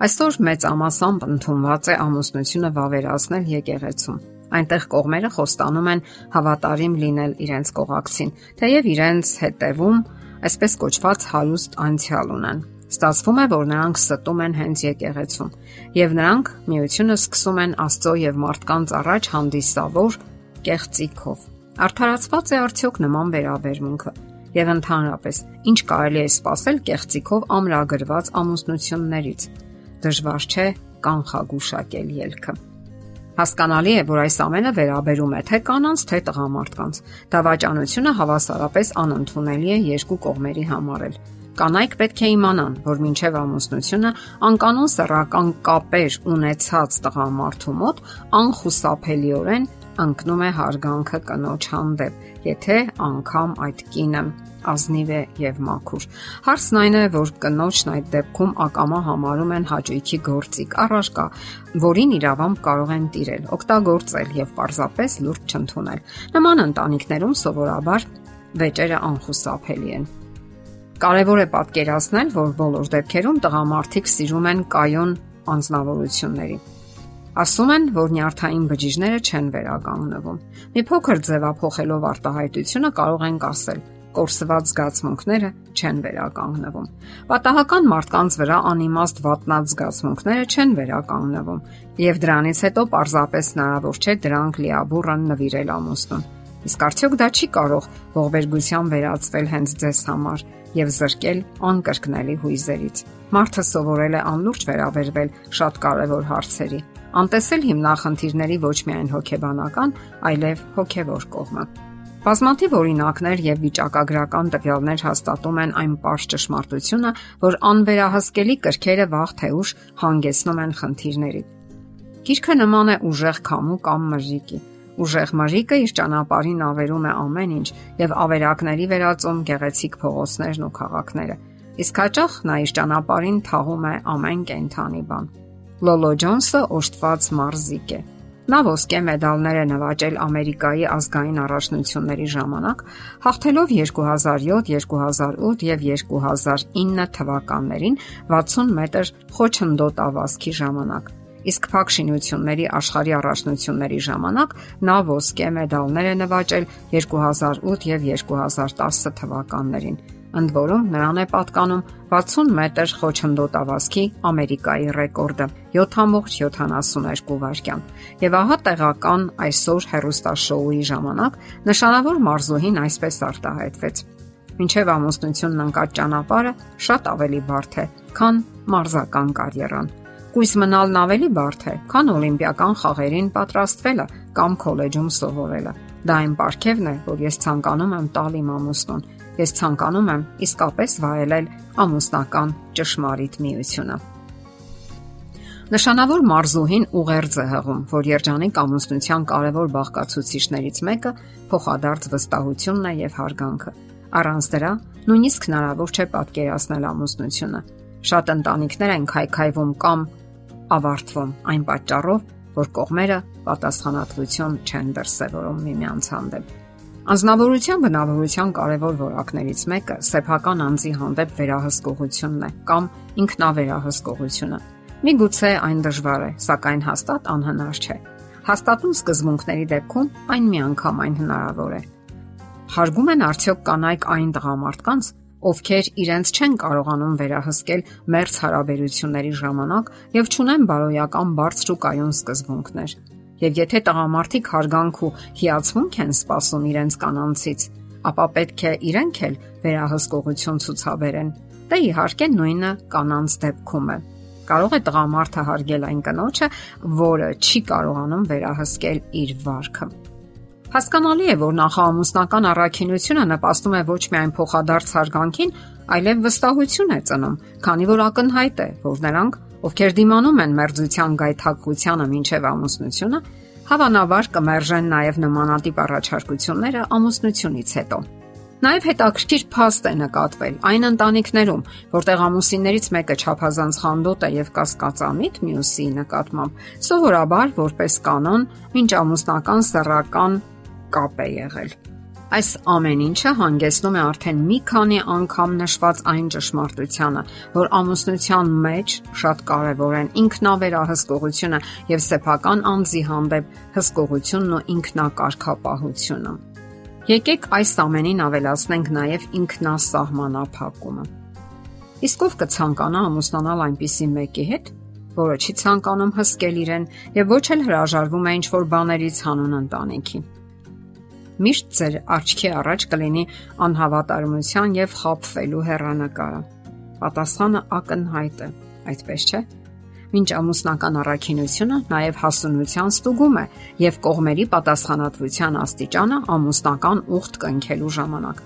Այսօր մեծ ամասամբ ընդունված է ամուսնությունը վավերացնել եկեղեցում։ Այնտեղ կողմերը խոստանում են հավատարիմ լինել իրենց կողակցին, թեև իրենց հետևում այսպես կոչված հարուստ անցյալ ունեն։ Ստացվում է, որ նրանք ստում են հենց եկեղեցում, եւ նրանք միությունը սկսում են Աստծո եւ մարդկանց առաջ հանդիսավոր կեղծիքով։ Արդարացված է արդյոք նման վերաբերմունքը եւ ընդհանրապես ինչ կարելի է սпасել կեղծիքով ամրագրված ամուսնություններից դժվար չէ կանխագուշակել ելքը։ Հասկանալի է, որ այս ամենը վերաբերում է թե կանանց, թե տղամարդկանց։ Դավաճանությունը հավասարապես անընդունելի է երկու կողմերի համար էլ։ Կանայք պետք է իմանան, որ մինչև ամուսնությունը անկանոն սեռական կապեր ունեցած տղամարդու մոտ անխուսափելիորեն ընկնում է հարգանքը կնոջ հանդեպ, եթե անգամ այդ կինը ազնիվ է եւ մաքուր։ Հարցն այն է, որ կնոջն այդ դեպքում ակամա համարում են հաճույքի գործիք, առարկա, որին իրավամբ կարող են տիրել, օգտագործել եւ պարզապես լուրջ չընդունել։ Նման ընտանիքներում սովորաբար վեճերը անխուսափելի են։ Կարևոր է պատկերացնել, որ բոլոր դեպքերում տղամարդիկ սիրում են կայուն անznավորությունների։ Ասում են, որ նյարդային բջիջները չեն վերականգնվում։ Մի փոքր ձևափոխելով արտահայտությունը կարող ենք ասել կորսված զգացմունքները չեն վերականգնվում։ Պատահական մարդկանց վրա անիմաստ վատնած զգացմունքները չեն վերականգնվում, եւ դրանից հետո պարզապես հնարավոր չէ դրանք լիաբուրան նվիրել ամուսնուն։ Իսկ արդյոք դա չի կարող ողբերգության վերածվել հենց ձեզ համար եւ զրկել անկրկնելի հույզերից։ Մարդը սովորել է անլուրջ վերաբերվել շատ կարևոր հարցերի, անտեսել հիմնախնդիրների ոչ միայն հոգեբանական, այլև հոգեվոր կողմը։ Բազմաթիվ օրինակներ եւ վիճակագրական տվյալներ հաստատում են այն པարզ ճշմարտությունը, որ անվերահսկելի կրքերը վաղ թե ուշ հանգեցնում են խնդիրների։ Գիրքը նման է ուժեղ քամու կամ մրրիկի։ Ուժեղ մրրիկը իր ճանապարհին ավերում է ամեն ինչ եւ ավերակների վերածում գեղեցիկ փողոցներն ու քաղաքները։ Իսկ հաճախ նա իր ճանապարհին թաղում է ամեն կենթանի բան։ Լոլո Ջոնսը օժտված մարզիկ է Նա ոսկե մեդալներ է նվաճել Ամերիկայի ազգային առաջնությունների ժամանակ, հաղթելով 2007, 2008 եւ 2009 թվականներին 60 մետր խոչընդոտ ավազքի ժամանակ։ Իսկ փակ շինությունների աշխարհի առաջնությունների ժամանակ նա ոսկե մեդալներ է նվաճել 2008 եւ 2010 թվականներին ընդ որում նրան է պատկանում 60 մետր խոչընդոտ ավազքի Ամերիկայի ռեկորդը 7.72 վայրկյան։ Եվ ահա տեղական այսօր հերոստաշոուի ժամանակ նշանավոր մարզուհին այսպես արտահայտվեց. Մինչև ամուսնությունն ընկած ճանապարհը շատ ավելի բարդ է, քան մարզական կարիերան։ Կույս մնալն ավելի բարդ է, քան օլիմպիական խաղերին պատրաստվելը կամ քոլեջում սովորելը։ Դա այն պարգևն է, որ ես ցանկանում եմ տալ իմ ամուսնուն Ես ցանկանում եմ իսկապես վայելել ամուսնական ճշմարիտ միությունը։ Նշանավոր մարզուհին ուղերձ է հղում, որ երջանիկ ամուսնության կարևոր բաղկացուցիչներից մեկը փոխադարձ վստահությունն է եւ հարգանքը։ Առանց դրա նույնիսկ հնարավոր չէ պատկերացնել ամուսնությունը։ Շատ ընտանիքներ են քայքայվում կամ ավարտվում այն պատճառով, որ կողմերը պատասխանատվություն չեն դրսևորում միմյանց հանդեպ։ Անznավորության բնավորության կարևոր որակներից մեկը սեփական անձի հանդեպ վերահսկողությունն է կամ ինքնավերահսկողությունը։ Միգուցե այն դժվար է, սակայն հաստատ անհնար չէ։ Հաստատուն սկզբունքների դեպքում այն միանգամայն հնարավոր է։ Հարգում են արդյոք կանայք այն տղամարդկանց, ովքեր իրենց չեն կարողանում վերահսկել մերց հարաբերությունների ժամանակ եւ ճունեն բարոյական բարձր ու կայուն սկզբունքներ եւ եթե տղամարդիկ հարգանք ու հիացմունք են սպասում իրենց կանանցից, ապա պետք է իրենք էլ վերահսկողություն ցուցաբերեն։ Դա իհարկե նույնը կանանց դեպքում է։ Կարող է տղամարդը հարգել այն կնոջը, որը չի կարողանում վերահսկել իր վարքը։ Հասկանալի է, որ նախաամուսնական առաքինությունը նպաստում է ոչ միայն փոխադարձ հարգանքին, այլև վստահություն է ծնում, քանի որ ակնհայտ է, որ նրանք ովքեր դիմանում են մերձության գայթակղությանը մինչև ամուսնությունը, հավանաբար կմերժեն նաև նմանատիպ առաջարկությունները ամուսնությունից հետո։ Նաև հետաքրքիր փաստ է նկատվել այն ընտանիքներում, որտեղ ամուսիններից մեկը ճափազանց խանդոտ է եւ կասկածամիտ մյուսի նկատմամբ, սովորաբար որպես կանոն, ինչ ամուսնական սեռական կապ է եղել։ Այս ամեն ինչը հանգեցնում է արդեն մի քանի անգամ նշված այն ճշմարտությանը, որ ամուսնության մեջ շատ կարևոր են ինքնավերահսկողությունը եւ սեփական անձի հանդեպ հսկողությունն ու ինքնակարգապահությունը։ Եկեք այս ամենին ավելացնենք նաեւ ինքնասահմանափակումը։ Իսկ ով կցանկանա ամուսնանալ այնպիսի մեկի հետ, որը չի ցանկանում հսկել իրեն եւ ոչ էլ հրաժարվում է ինչ-որ բաներից հանուն ընտանիքի միշտ ձեր աչքի առաջ կլինի անհավատարմության եւ խապվելու հերանեկարը։ Պատասխանը ակնհայտ է, այդպես չէ։ Մինչ ամուսնական առաքինությունը նաև հասունության ստուգում է եւ կողմերի պատասխանատվության աստիճանը ամուսնական ուխտ կնքելու ժամանակ։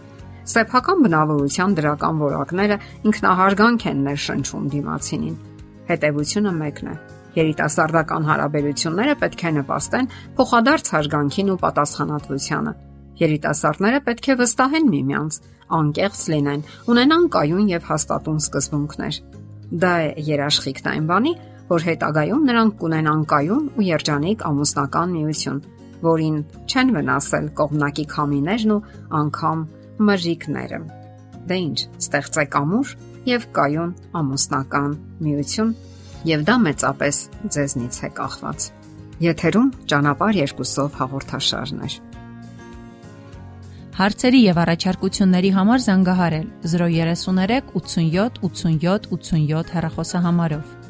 Սեփական բնավորության դրական որակները ինքնահարգանք են ներշնչում դիմացինին։ Հետևությունը մեկն է Երիտասարդական հարաբերությունները պետք է նպաստեն փոխադարձ հարգանքին ու պատասխանատվությանը։ Երիտասարդները պետք է վստահեն միմյանց, անկեղծ լինեն, ունենան կայուն եւ հաստատուն սկզբունքներ։ Դա է երաշխիքն այն բանի, որ հետագայում նրանք կունենան կայուն ու երջանիկ ամուսնական միություն, որին չեն վնասել կողմնակի քամիներն ու անգամ մրրիկները։ Դե ինչ, ստեղծեք ամուր եւ կայուն ամուսնական միություն եւ դա մեծապես ձեզնից է կախված։ Եթերում ճանապար երկուսով հաղորդաշարներ։ Հարցերի եւ առաջարկությունների համար զանգահարել 033 87 87 87 հեռախոսահամարով։